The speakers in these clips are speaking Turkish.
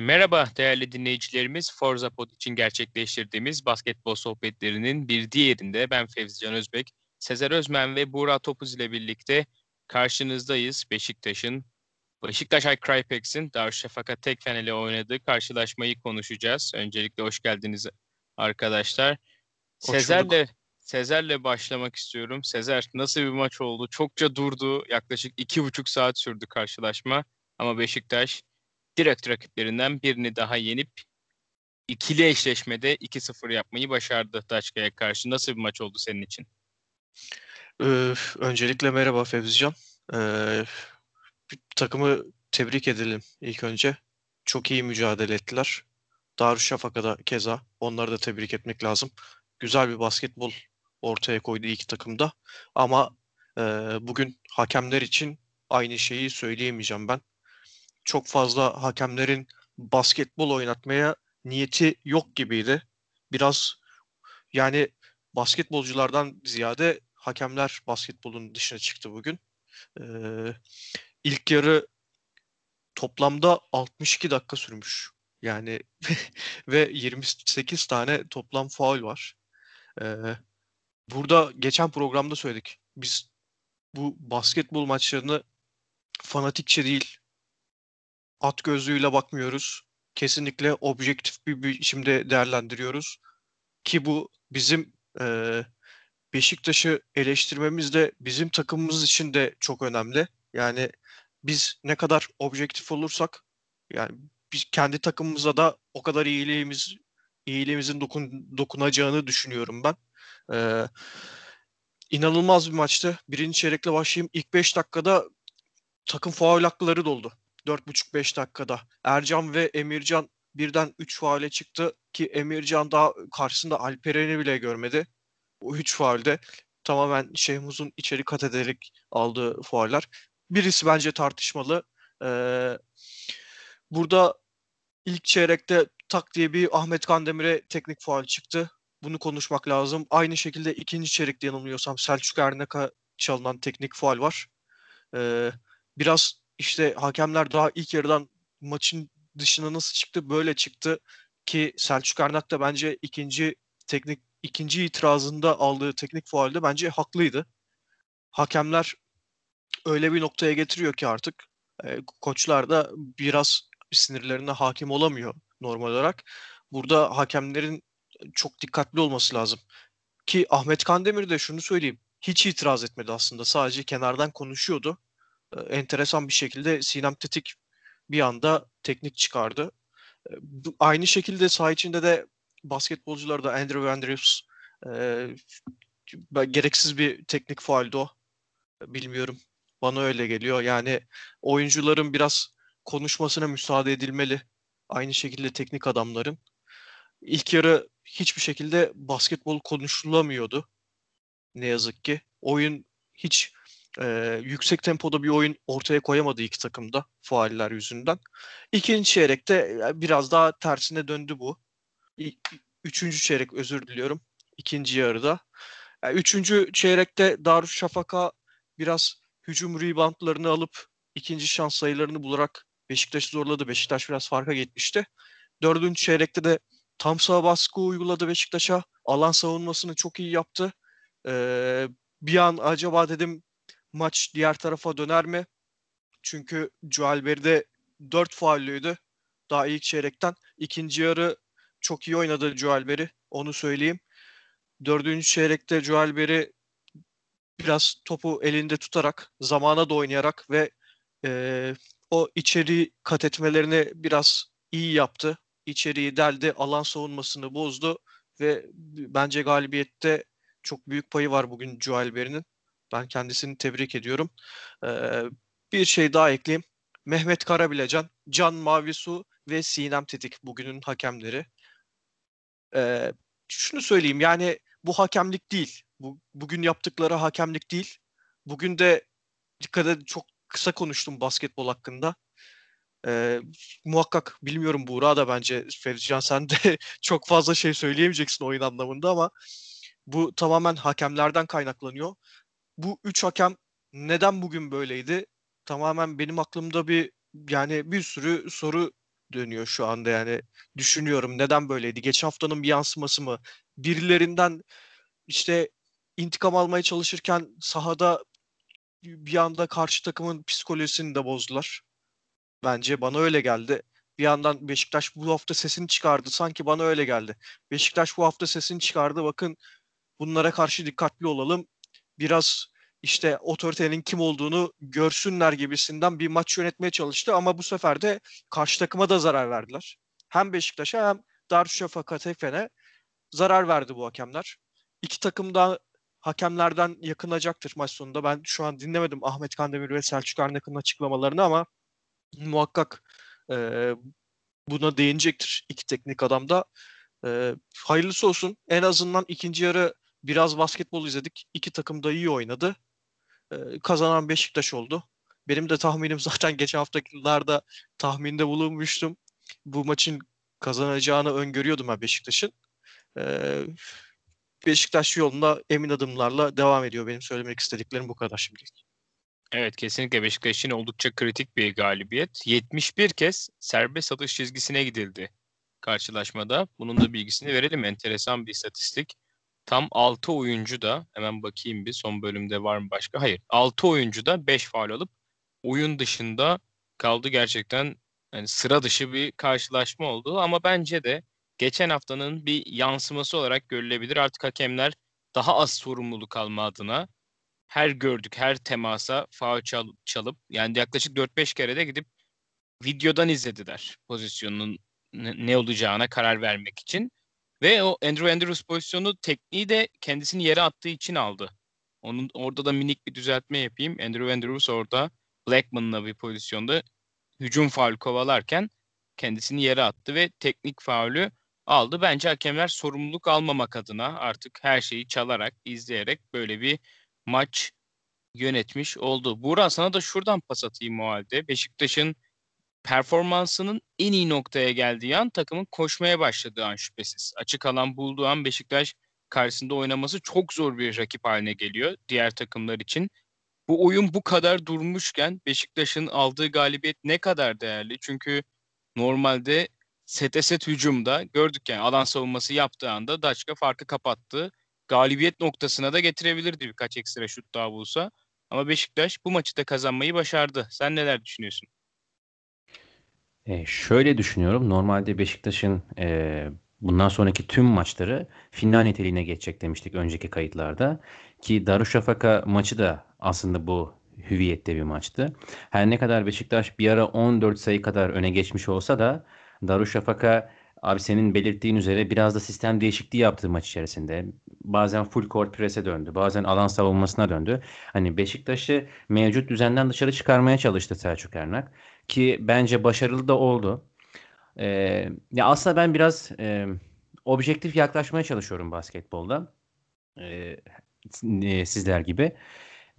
Merhaba değerli dinleyicilerimiz. Forza Pod için gerçekleştirdiğimiz basketbol sohbetlerinin bir diğerinde ben Fevzi Özbek, Sezer Özmen ve Buğra Topuz ile birlikte karşınızdayız. Beşiktaş'ın, Beşiktaş Crypex'in Darüşşafaka Tekfen ile oynadığı karşılaşmayı konuşacağız. Öncelikle hoş geldiniz arkadaşlar. Sezer'le Sezer'le başlamak istiyorum. Sezer nasıl bir maç oldu? Çokça durdu. Yaklaşık iki buçuk saat sürdü karşılaşma. Ama Beşiktaş direkt rakiplerinden birini daha yenip ikili eşleşmede 2-0 yapmayı başardı Daçka'ya karşı. Nasıl bir maç oldu senin için? Ee, öncelikle merhaba Fevzican. Ee, takımı tebrik edelim ilk önce. Çok iyi mücadele ettiler. Darüşşafaka'da keza onları da tebrik etmek lazım. Güzel bir basketbol ortaya koydu iki takımda. Ama e, bugün hakemler için aynı şeyi söyleyemeyeceğim ben çok fazla hakemlerin basketbol oynatmaya niyeti yok gibiydi. Biraz yani basketbolculardan ziyade hakemler basketbolun dışına çıktı bugün. Ee, ilk yarı toplamda 62 dakika sürmüş. Yani ve 28 tane toplam faul var. Ee, burada geçen programda söyledik. Biz bu basketbol maçlarını fanatikçe değil, at gözlüğüyle bakmıyoruz. Kesinlikle objektif bir biçimde değerlendiriyoruz. Ki bu bizim e, Beşiktaş'ı eleştirmemiz de bizim takımımız için de çok önemli. Yani biz ne kadar objektif olursak yani biz kendi takımımıza da o kadar iyiliğimiz iyiliğimizin dokun, dokunacağını düşünüyorum ben. Ee, inanılmaz bir maçtı. Birinci çeyrekle başlayayım. İlk 5 dakikada takım faul hakları doldu. 4,5-5 dakikada. Ercan ve Emircan birden 3 faale çıktı ki Emircan daha karşısında Alperen'i bile görmedi. Bu 3 faalde tamamen Şehmuz'un içeri kat ederek aldığı faaller. Birisi bence tartışmalı. Ee, burada ilk çeyrekte tak diye bir Ahmet Kandemir'e teknik faal çıktı. Bunu konuşmak lazım. Aynı şekilde ikinci çeyrekte yanılmıyorsam Selçuk Ernek'a çalınan teknik faal var. Ee, biraz işte hakemler daha ilk yarıdan maçın dışına nasıl çıktı böyle çıktı ki Selçuk Arnak da bence ikinci teknik ikinci itirazında aldığı teknik faalde bence haklıydı. Hakemler öyle bir noktaya getiriyor ki artık e, koçlar da biraz sinirlerine hakim olamıyor normal olarak. Burada hakemlerin çok dikkatli olması lazım. Ki Ahmet Kandemir de şunu söyleyeyim. Hiç itiraz etmedi aslında. Sadece kenardan konuşuyordu enteresan bir şekilde Sinem Tetik bir anda teknik çıkardı. Aynı şekilde saha içinde de basketbolcular da Andrew Andrews e, gereksiz bir teknik faaldi o. Bilmiyorum. Bana öyle geliyor. Yani oyuncuların biraz konuşmasına müsaade edilmeli. Aynı şekilde teknik adamların. İlk yarı hiçbir şekilde basketbol konuşulamıyordu. Ne yazık ki. Oyun hiç e, yüksek tempoda bir oyun ortaya koyamadı iki takımda faaller yüzünden. İkinci çeyrekte biraz daha tersine döndü bu. Üçüncü çeyrek özür diliyorum. İkinci yarıda. Yani üçüncü çeyrekte Darüşşafaka biraz hücum reboundlarını alıp ikinci şans sayılarını bularak Beşiktaş'ı zorladı. Beşiktaş biraz farka gitmişti. Dördüncü çeyrekte de tam sağ baskı uyguladı Beşiktaş'a. Alan savunmasını çok iyi yaptı. Ee, bir an acaba dedim maç diğer tarafa döner mi? Çünkü Joel Berry'de 4 faullüydü daha ilk çeyrekten. İkinci yarı çok iyi oynadı Berry. Onu söyleyeyim. Dördüncü çeyrekte Berry biraz topu elinde tutarak, zamana da oynayarak ve e, o içeri kat etmelerini biraz iyi yaptı. İçeriği deldi, alan savunmasını bozdu ve bence galibiyette çok büyük payı var bugün Joel Berry'nin. Ben kendisini tebrik ediyorum. Ee, bir şey daha ekleyeyim. Mehmet Karabilecan, Can Mavisu ve Sinem Tetik bugünün hakemleri. Ee, şunu söyleyeyim yani bu hakemlik değil. Bu, bugün yaptıkları hakemlik değil. Bugün de dikkat edin çok kısa konuştum basketbol hakkında. Ee, muhakkak bilmiyorum Buğra da bence Ferizcan sen de çok fazla şey söyleyemeyeceksin oyun anlamında ama bu tamamen hakemlerden kaynaklanıyor bu üç hakem neden bugün böyleydi? Tamamen benim aklımda bir yani bir sürü soru dönüyor şu anda yani. Düşünüyorum neden böyleydi? Geçen haftanın bir yansıması mı? Birilerinden işte intikam almaya çalışırken sahada bir anda karşı takımın psikolojisini de bozdular. Bence bana öyle geldi. Bir yandan Beşiktaş bu hafta sesini çıkardı. Sanki bana öyle geldi. Beşiktaş bu hafta sesini çıkardı. Bakın bunlara karşı dikkatli olalım. Biraz işte otoritenin kim olduğunu görsünler gibisinden bir maç yönetmeye çalıştı ama bu sefer de karşı takıma da zarar verdiler. Hem Beşiktaş'a hem Darüşşafaka Tefen'e zarar verdi bu hakemler. İki takım da hakemlerden yakınacaktır maç sonunda. Ben şu an dinlemedim Ahmet Kandemir ve Selçuk Arnak'ın açıklamalarını ama muhakkak e, buna değinecektir iki teknik adam da. E, hayırlısı olsun. En azından ikinci yarı biraz basketbol izledik. İki takım da iyi oynadı. E, kazanan Beşiktaş oldu. Benim de tahminim zaten geçen haftalarda tahminde bulunmuştum. Bu maçın kazanacağını öngörüyordum ben Beşiktaş'ın. E, Beşiktaş yolunda emin adımlarla devam ediyor. Benim söylemek istediklerim bu kadar şimdilik. Evet kesinlikle Beşiktaş için oldukça kritik bir galibiyet. 71 kez serbest atış çizgisine gidildi karşılaşmada. Bunun da bilgisini verelim. Enteresan bir istatistik. Tam 6 oyuncu da hemen bakayım bir son bölümde var mı başka? Hayır. 6 oyuncu da 5 faul alıp oyun dışında kaldı gerçekten yani sıra dışı bir karşılaşma oldu ama bence de geçen haftanın bir yansıması olarak görülebilir. Artık hakemler daha az sorumluluk alma adına her gördük, her temasa faul çal, çalıp yani yaklaşık 4-5 kere de gidip videodan izlediler pozisyonun ne olacağına karar vermek için. Ve o Andrew Andrews pozisyonu tekniği de kendisini yere attığı için aldı. Onun orada da minik bir düzeltme yapayım. Andrew Andrews orada Blackman'la bir pozisyonda hücum faul kovalarken kendisini yere attı ve teknik faulü aldı. Bence hakemler sorumluluk almamak adına artık her şeyi çalarak, izleyerek böyle bir maç yönetmiş oldu. Buğra sana da şuradan pas atayım o halde. Beşiktaş'ın performansının en iyi noktaya geldiği an takımın koşmaya başladığı an şüphesiz. Açık alan bulduğu an Beşiktaş karşısında oynaması çok zor bir rakip haline geliyor diğer takımlar için. Bu oyun bu kadar durmuşken Beşiktaş'ın aldığı galibiyet ne kadar değerli? Çünkü normalde sete set hücumda gördük yani alan savunması yaptığı anda Daçka farkı kapattı. Galibiyet noktasına da getirebilirdi birkaç ekstra şut daha bulsa. Ama Beşiktaş bu maçı da kazanmayı başardı. Sen neler düşünüyorsun? E, şöyle düşünüyorum. Normalde Beşiktaş'ın e, bundan sonraki tüm maçları final niteliğine geçecek demiştik önceki kayıtlarda. Ki Darüşşafaka maçı da aslında bu hüviyette bir maçtı. Her ne kadar Beşiktaş bir ara 14 sayı kadar öne geçmiş olsa da Darüşşafaka abi senin belirttiğin üzere biraz da sistem değişikliği yaptı maç içerisinde. Bazen full court press'e döndü. Bazen alan savunmasına döndü. Hani Beşiktaş'ı mevcut düzenden dışarı çıkarmaya çalıştı Selçuk Ernak. Ki bence başarılı da oldu. Ee, ya aslında ben biraz e, objektif yaklaşmaya çalışıyorum basketbolda. Ee, sizler gibi.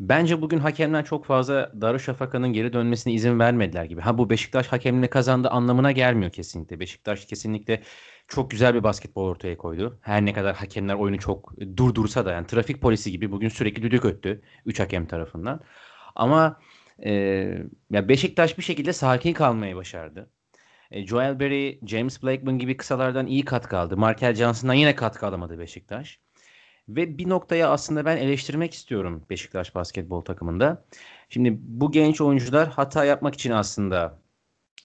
Bence bugün hakemler çok fazla Darüşşafaka'nın geri dönmesine izin vermediler gibi. Ha bu Beşiktaş hakemle kazandı anlamına gelmiyor kesinlikle. Beşiktaş kesinlikle çok güzel bir basketbol ortaya koydu. Her ne kadar hakemler oyunu çok durdursa da yani trafik polisi gibi bugün sürekli düdük öttü 3 hakem tarafından. Ama e, ya Beşiktaş bir şekilde sakin kalmayı başardı. E, Joel Berry, James Blackman gibi kısalardan iyi katkı aldı. Markel Johnson'dan yine katkı alamadı Beşiktaş. Ve bir noktaya aslında ben eleştirmek istiyorum Beşiktaş basketbol takımında. Şimdi bu genç oyuncular hata yapmak için aslında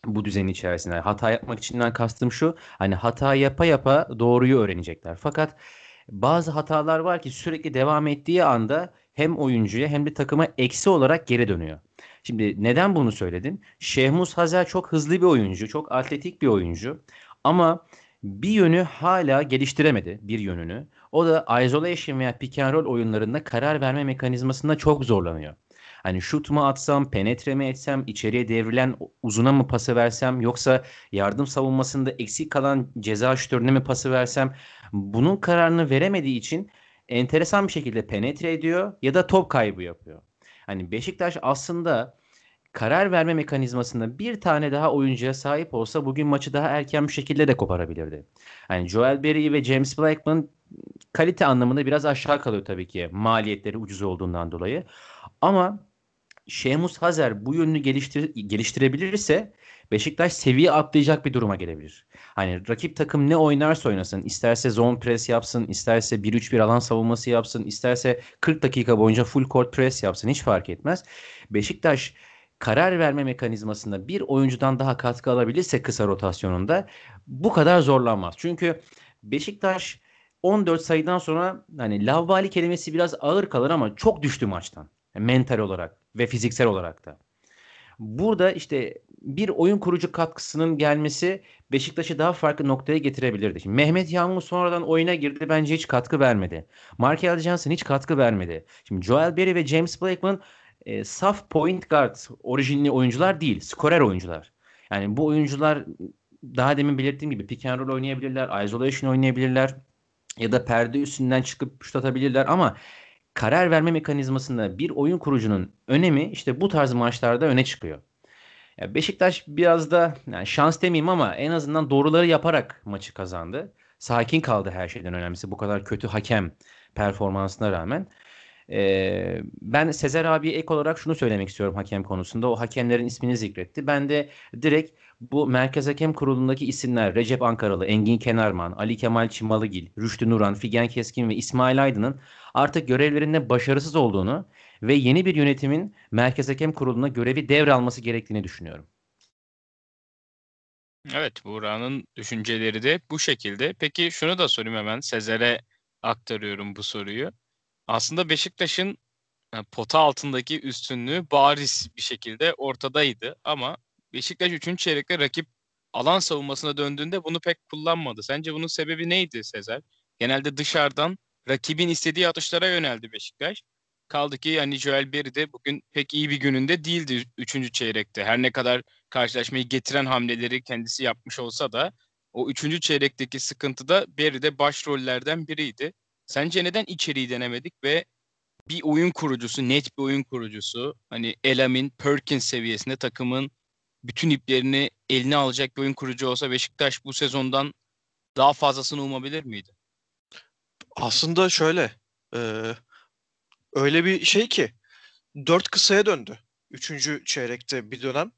bu düzenin içerisinde. Hata yapmak içinden kastım şu. Hani hata yapa yapa doğruyu öğrenecekler. Fakat bazı hatalar var ki sürekli devam ettiği anda hem oyuncuya hem de takıma eksi olarak geri dönüyor. Şimdi neden bunu söyledin? Şehmus Hazer çok hızlı bir oyuncu, çok atletik bir oyuncu. Ama bir yönü hala geliştiremedi bir yönünü. O da isolation veya pick and roll oyunlarında karar verme mekanizmasında çok zorlanıyor. Hani şut mu atsam, penetre mi etsem, içeriye devrilen uzuna mı pası versem yoksa yardım savunmasında eksik kalan ceza şütörüne mi pası versem bunun kararını veremediği için enteresan bir şekilde penetre ediyor ya da top kaybı yapıyor. Hani Beşiktaş aslında karar verme mekanizmasında bir tane daha oyuncuya sahip olsa bugün maçı daha erken bir şekilde de koparabilirdi. Yani Joel Berry ve James Blackman kalite anlamında biraz aşağı kalıyor tabii ki maliyetleri ucuz olduğundan dolayı. Ama Şemus Hazer bu yönünü geliştir geliştirebilirse Beşiktaş seviye atlayacak bir duruma gelebilir. Hani rakip takım ne oynarsa oynasın, isterse zone press yapsın, isterse 1-3-1 alan savunması yapsın, isterse 40 dakika boyunca full court press yapsın hiç fark etmez. Beşiktaş karar verme mekanizmasında bir oyuncudan daha katkı alabilirse kısa rotasyonunda bu kadar zorlanmaz. Çünkü Beşiktaş 14 sayıdan sonra hani lavvali kelimesi biraz ağır kalır ama çok düştü maçtan. Mental olarak ve fiziksel olarak da. Burada işte bir oyun kurucu katkısının gelmesi Beşiktaş'ı daha farklı noktaya getirebilirdi. Şimdi Mehmet Yağmur sonradan oyuna girdi. Bence hiç katkı vermedi. Markel Johnson hiç katkı vermedi. Şimdi Joel Berry ve James Blakeman e, saf point guard orijinli oyuncular değil. Skorer oyuncular. Yani bu oyuncular daha demin belirttiğim gibi pick and roll oynayabilirler. Isolation oynayabilirler. Ya da perde üstünden çıkıp şut atabilirler ama karar verme mekanizmasında bir oyun kurucunun önemi işte bu tarz maçlarda öne çıkıyor. Ya Beşiktaş biraz da yani şans demeyeyim ama en azından doğruları yaparak maçı kazandı. Sakin kaldı her şeyden önemlisi bu kadar kötü hakem performansına rağmen. Ee, ben Sezer abiye ek olarak şunu söylemek istiyorum hakem konusunda. O hakemlerin ismini zikretti. Ben de direkt bu Merkez Hakem Kurulu'ndaki isimler Recep Ankaralı, Engin Kenarman, Ali Kemal Çimalıgil, Rüştü Nuran, Figen Keskin ve İsmail Aydın'ın artık görevlerinde başarısız olduğunu ve yeni bir yönetimin Merkez Hakem Kurulu'na görevi devralması gerektiğini düşünüyorum. Evet, Buğra'nın düşünceleri de bu şekilde. Peki şunu da sorayım hemen. Sezer'e aktarıyorum bu soruyu. Aslında Beşiktaş'ın e, pota altındaki üstünlüğü bariz bir şekilde ortadaydı ama Beşiktaş 3. çeyrekte rakip alan savunmasına döndüğünde bunu pek kullanmadı. Sence bunun sebebi neydi Sezer? Genelde dışarıdan rakibin istediği atışlara yöneldi Beşiktaş. Kaldı ki yani Joel Berry de bugün pek iyi bir gününde değildi 3. çeyrekte. Her ne kadar karşılaşmayı getiren hamleleri kendisi yapmış olsa da o 3. çeyrekteki sıkıntı da Berry de başrollerden biriydi. Sence neden içeriği denemedik ve bir oyun kurucusu, net bir oyun kurucusu, hani Elamin, Perkins seviyesinde takımın bütün iplerini eline alacak bir oyun kurucu olsa Beşiktaş bu sezondan daha fazlasını umabilir miydi? Aslında şöyle, e, öyle bir şey ki dört kısaya döndü. Üçüncü çeyrekte bir dönem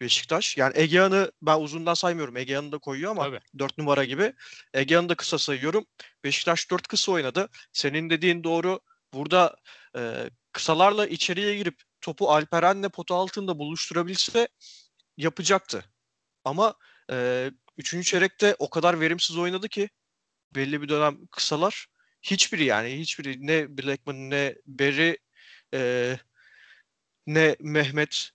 Beşiktaş. Yani Egehan'ı ben uzundan saymıyorum. Egehan'ı da koyuyor ama Tabii. 4 numara gibi. Egehan'ı da kısa sayıyorum. Beşiktaş 4 kısa oynadı. Senin dediğin doğru. Burada e, kısalarla içeriye girip topu Alperen'le potu altında buluşturabilse yapacaktı. Ama e, üçüncü çeyrekte o kadar verimsiz oynadı ki belli bir dönem kısalar hiçbiri yani hiçbiri ne Blackman ne Berry e, ne Mehmet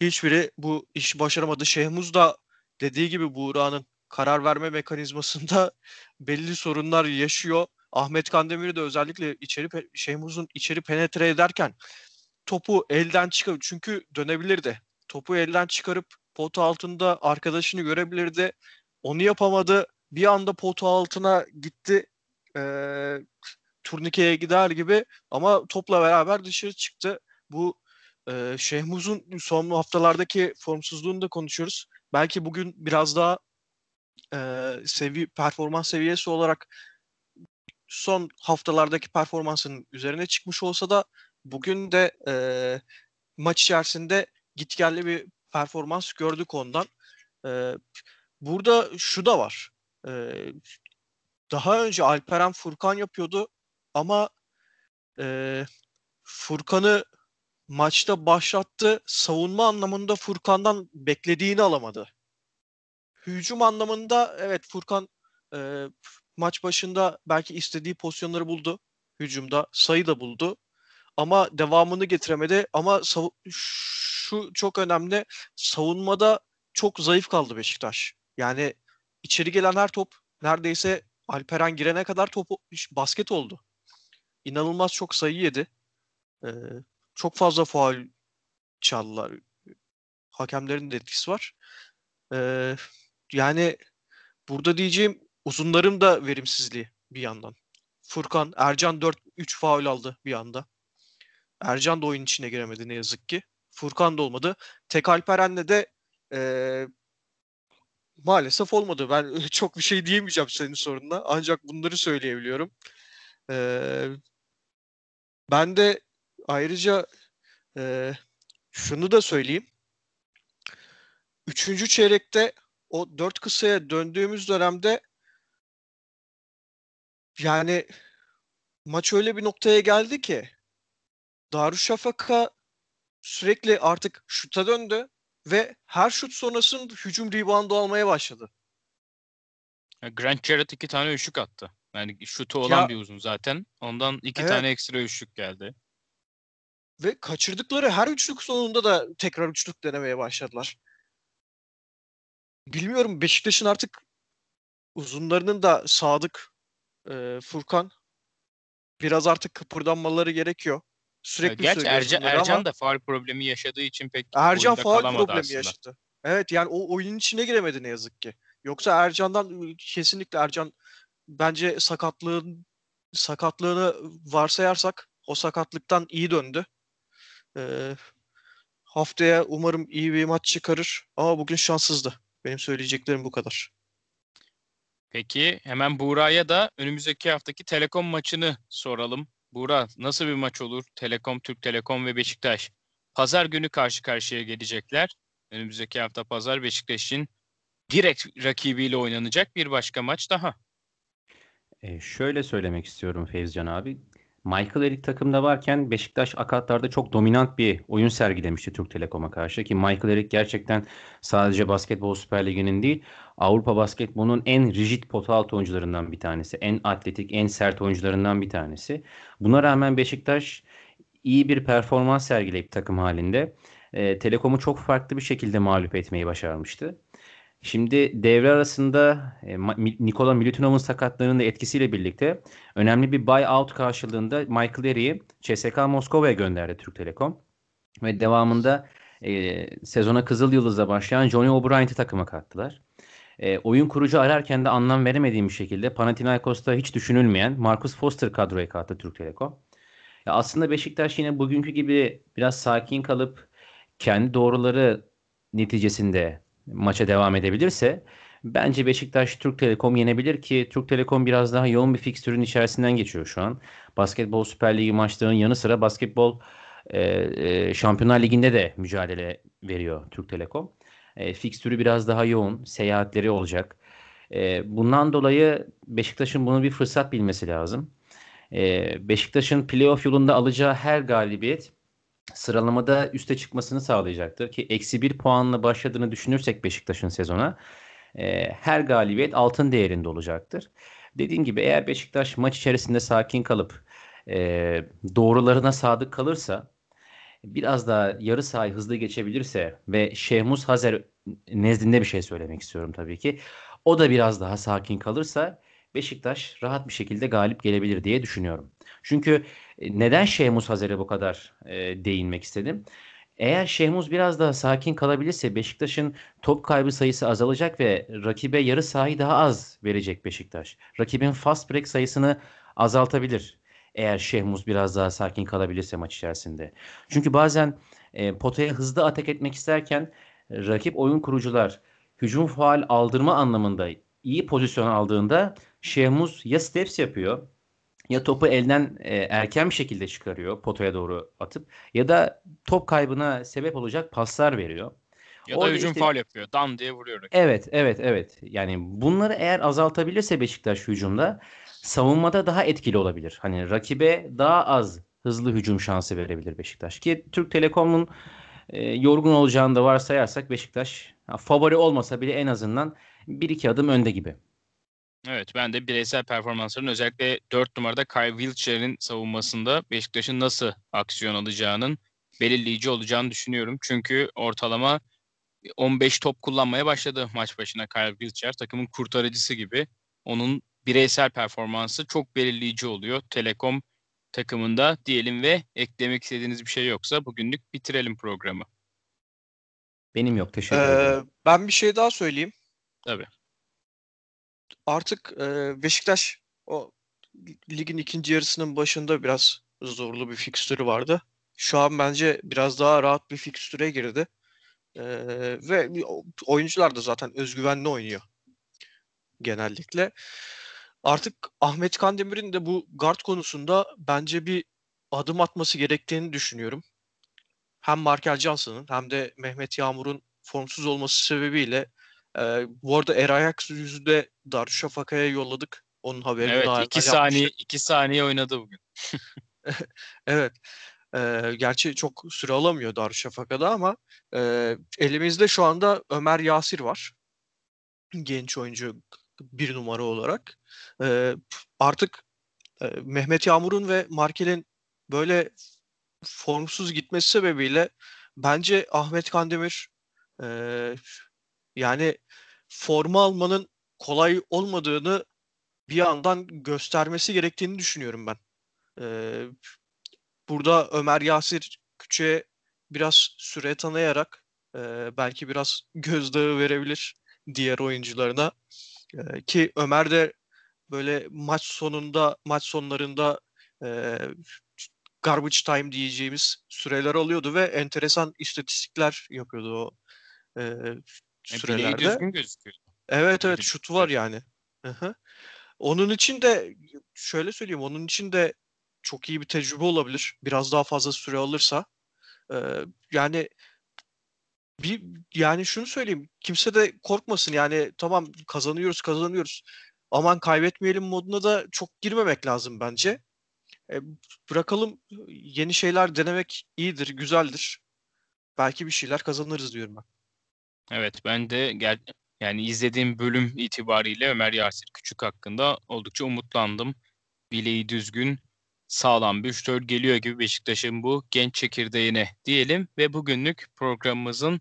hiçbiri bu iş başaramadı. Şehmuz da dediği gibi Buğra'nın karar verme mekanizmasında belli sorunlar yaşıyor. Ahmet Kandemir de özellikle içeri Şehmuz'un içeri penetre ederken topu elden çıkar çünkü dönebilirdi. Topu elden çıkarıp potu altında arkadaşını görebilirdi. Onu yapamadı. Bir anda potu altına gitti. Ee, turnikeye gider gibi ama topla beraber dışarı çıktı. Bu ee, Şehmuz'un son haftalardaki formsuzluğunu da konuşuyoruz. Belki bugün biraz daha e, sevi performans seviyesi olarak son haftalardaki performansının üzerine çıkmış olsa da bugün de e, maç içerisinde gitgelli bir performans gördük ondan. E, burada şu da var. E, daha önce Alperen Furkan yapıyordu ama e, Furkan'ı maçta başlattı. Savunma anlamında Furkan'dan beklediğini alamadı. Hücum anlamında evet Furkan e, maç başında belki istediği pozisyonları buldu. Hücumda sayı da buldu. Ama devamını getiremedi. Ama şu çok önemli. Savunmada çok zayıf kaldı Beşiktaş. Yani içeri gelen her top neredeyse Alperen girene kadar topu basket oldu. İnanılmaz çok sayı yedi. Ee, çok fazla faul çaldılar. Hakemlerin de etkisi var. Ee, yani burada diyeceğim uzunlarım da verimsizliği bir yandan. Furkan, Ercan 4-3 faul aldı bir anda. Ercan da oyun içine giremedi ne yazık ki. Furkan da olmadı. Tek Alperen'le de e, maalesef olmadı. Ben çok bir şey diyemeyeceğim senin sorununa. Ancak bunları söyleyebiliyorum. E, ben de Ayrıca e, şunu da söyleyeyim. Üçüncü çeyrekte o dört kısaya döndüğümüz dönemde yani maç öyle bir noktaya geldi ki Darüşşafaka sürekli artık şuta döndü ve her şut sonrasında hücum reboundu almaya başladı. Grant Jarrett iki tane üçlük attı. Yani şutu olan Ya- bir uzun zaten. Ondan iki Evet. tane ekstra üçlük geldi. Ve kaçırdıkları her üçlük sonunda da tekrar üçlük denemeye başladılar. Bilmiyorum Beşiktaş'ın artık uzunlarının da Sadık, e, Furkan biraz artık kıpırdanmaları gerekiyor. Sürekli Gerçi Ercan, Ercan ama da faul problemi yaşadığı için pek Ercan kalamadı problemi aslında. yaşadı. Evet yani o oyunun içine giremedi ne yazık ki. Yoksa Ercan'dan kesinlikle Ercan bence sakatlığın sakatlığını varsayarsak o sakatlıktan iyi döndü. Ee, haftaya umarım iyi bir maç çıkarır ama bugün şanssızdı. Benim söyleyeceklerim bu kadar. Peki hemen Buğra'ya da önümüzdeki haftaki Telekom maçını soralım. Buğra nasıl bir maç olur? Telekom, Türk Telekom ve Beşiktaş. Pazar günü karşı karşıya gelecekler. Önümüzdeki hafta pazar Beşiktaş'ın direkt rakibiyle oynanacak bir başka maç daha. E, şöyle söylemek istiyorum Fevzican abi. Michael Eric takımda varken Beşiktaş akatlarda çok dominant bir oyun sergilemişti Türk Telekom'a karşı ki Michael Eric gerçekten sadece Basketbol Süper Ligi'nin değil Avrupa basketbolunun en rigid pota altı oyuncularından bir tanesi. En atletik, en sert oyuncularından bir tanesi. Buna rağmen Beşiktaş iyi bir performans sergileyip takım halinde e, Telekom'u çok farklı bir şekilde mağlup etmeyi başarmıştı. Şimdi devre arasında e, Nikola Milutinov'un sakatlığının da etkisiyle birlikte önemli bir buyout karşılığında Michael Eric'i CSKA Moskova'ya gönderdi Türk Telekom. Ve devamında e, sezona Kızıl Yıldız'la başlayan Johnny O'Brien'i takıma kattılar. E, oyun kurucu ararken de anlam veremediğim bir şekilde Panathinaikos'ta hiç düşünülmeyen Marcus Foster kadroya kattı Türk Telekom. Ya aslında Beşiktaş yine bugünkü gibi biraz sakin kalıp kendi doğruları neticesinde maça devam edebilirse bence Beşiktaş Türk Telekom yenebilir ki Türk Telekom biraz daha yoğun bir fikstürün içerisinden geçiyor şu an. Basketbol Süper Ligi maçlarının yanı sıra basketbol e, e, Şampiyonlar Ligi'nde de mücadele veriyor Türk Telekom. E, fikstürü biraz daha yoğun, seyahatleri olacak. E, bundan dolayı Beşiktaş'ın bunu bir fırsat bilmesi lazım. E, Beşiktaş'ın playoff yolunda alacağı her galibiyet sıralamada üste çıkmasını sağlayacaktır. Ki eksi bir puanla başladığını düşünürsek Beşiktaş'ın sezona e, her galibiyet altın değerinde olacaktır. Dediğim gibi eğer Beşiktaş maç içerisinde sakin kalıp e, doğrularına sadık kalırsa biraz daha yarı sahayı hızlı geçebilirse ve Şehmus Hazer nezdinde bir şey söylemek istiyorum tabii ki. O da biraz daha sakin kalırsa Beşiktaş rahat bir şekilde galip gelebilir diye düşünüyorum. Çünkü neden Şehmus Hazer'e bu kadar e, değinmek istedim? Eğer Şehmus biraz daha sakin kalabilirse Beşiktaş'ın top kaybı sayısı azalacak ve rakibe yarı sahayı daha az verecek Beşiktaş. Rakibin fast break sayısını azaltabilir. Eğer Şehmus biraz daha sakin kalabilirse maç içerisinde. Çünkü bazen e, potaya hızlı atak etmek isterken e, rakip oyun kurucular hücum faal aldırma anlamında iyi pozisyon aldığında Şehmus ya steps yapıyor ya topu elden e, erken bir şekilde çıkarıyor potaya doğru atıp ya da top kaybına sebep olacak paslar veriyor. Ya da Orada hücum işte- faul yapıyor. Dan diye vuruyor. Evet, evet, evet. Yani bunları eğer azaltabilirse Beşiktaş hücumda savunmada daha etkili olabilir. Hani rakibe daha az hızlı hücum şansı verebilir Beşiktaş. Ki Türk Telekom'un e, yorgun olacağını da varsayarsak Beşiktaş favori olmasa bile en azından bir iki adım önde gibi. Evet ben de bireysel performansların özellikle 4 numarada Kyle Wiltshire savunmasında Beşiktaş'ın nasıl aksiyon alacağının belirleyici olacağını düşünüyorum. Çünkü ortalama 15 top kullanmaya başladı maç başına Kyle Wiltshire. Takımın kurtarıcısı gibi. Onun bireysel performansı çok belirleyici oluyor. Telekom takımında diyelim ve eklemek istediğiniz bir şey yoksa bugünlük bitirelim programı. Benim yok. Teşekkür Ee, ederim. ben bir şey daha söyleyeyim. Tabii. Artık e, Beşiktaş o ligin ikinci yarısının başında biraz zorlu bir fikstürü vardı. Şu an bence biraz daha rahat bir fikstüre girdi. Ee, ve oyuncular da zaten özgüvenli oynuyor genellikle. Artık Ahmet Kandemir'in de bu guard konusunda bence bir adım atması gerektiğini düşünüyorum. hem Markel Johnson'ın hem de Mehmet Yağmur'un formsuz olması sebebiyle e, bu arada Erayak yüzünde Darüşşafaka'ya yolladık. Onun haberini Evet daha iki saniye yapmıştık. iki saniye oynadı bugün. Evet. E, gerçi çok süre alamıyor Darüşşafaka'da ama e, elimizde şu anda Ömer Yasir var. Genç oyuncu bir numara olarak. E, artık e, Mehmet Yağmur'un ve Markel'in böyle formsuz gitmesi sebebiyle bence Ahmet Kandemir e, yani forma almanın kolay olmadığını bir yandan göstermesi gerektiğini düşünüyorum ben. E, burada Ömer Yasir Küçük'e biraz süre tanıyarak e, belki biraz gözdağı verebilir diğer oyuncularına. E, ki Ömer de böyle maç sonunda maç sonlarında e, garbage time diyeceğimiz süreler alıyordu ve enteresan istatistikler yapıyordu o e, Yani bileği sürelerde. düzgün gözüküyor. Evet evet şutu var yani. Onun için de şöyle söyleyeyim onun için de çok iyi bir tecrübe olabilir. Biraz daha fazla süre alırsa. Ee, yani bir yani şunu söyleyeyim. Kimse de korkmasın. Yani tamam kazanıyoruz kazanıyoruz. Aman kaybetmeyelim moduna da çok girmemek lazım bence. E, bırakalım yeni şeyler denemek iyidir, güzeldir. Belki bir şeyler kazanırız diyorum ben. Evet ben de gel yani izlediğim bölüm itibariyle Ömer Yasir Küçük hakkında oldukça umutlandım. Bileği düzgün, sağlam bir şutör geliyor gibi Beşiktaş'ın bu genç çekirdeğine diyelim ve bugünlük programımızın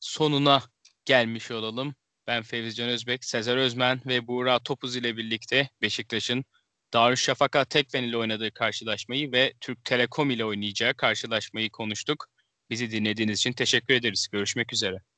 sonuna gelmiş olalım. Ben Fevzican Özbek, Sezer Özmen ve Buğra Topuz ile birlikte Beşiktaş'ın Darüşşafaka Tekfen ile oynadığı karşılaşmayı ve Türk Telekom ile oynayacağı karşılaşmayı konuştuk. Bizi dinlediğiniz için teşekkür ederiz. Görüşmek üzere.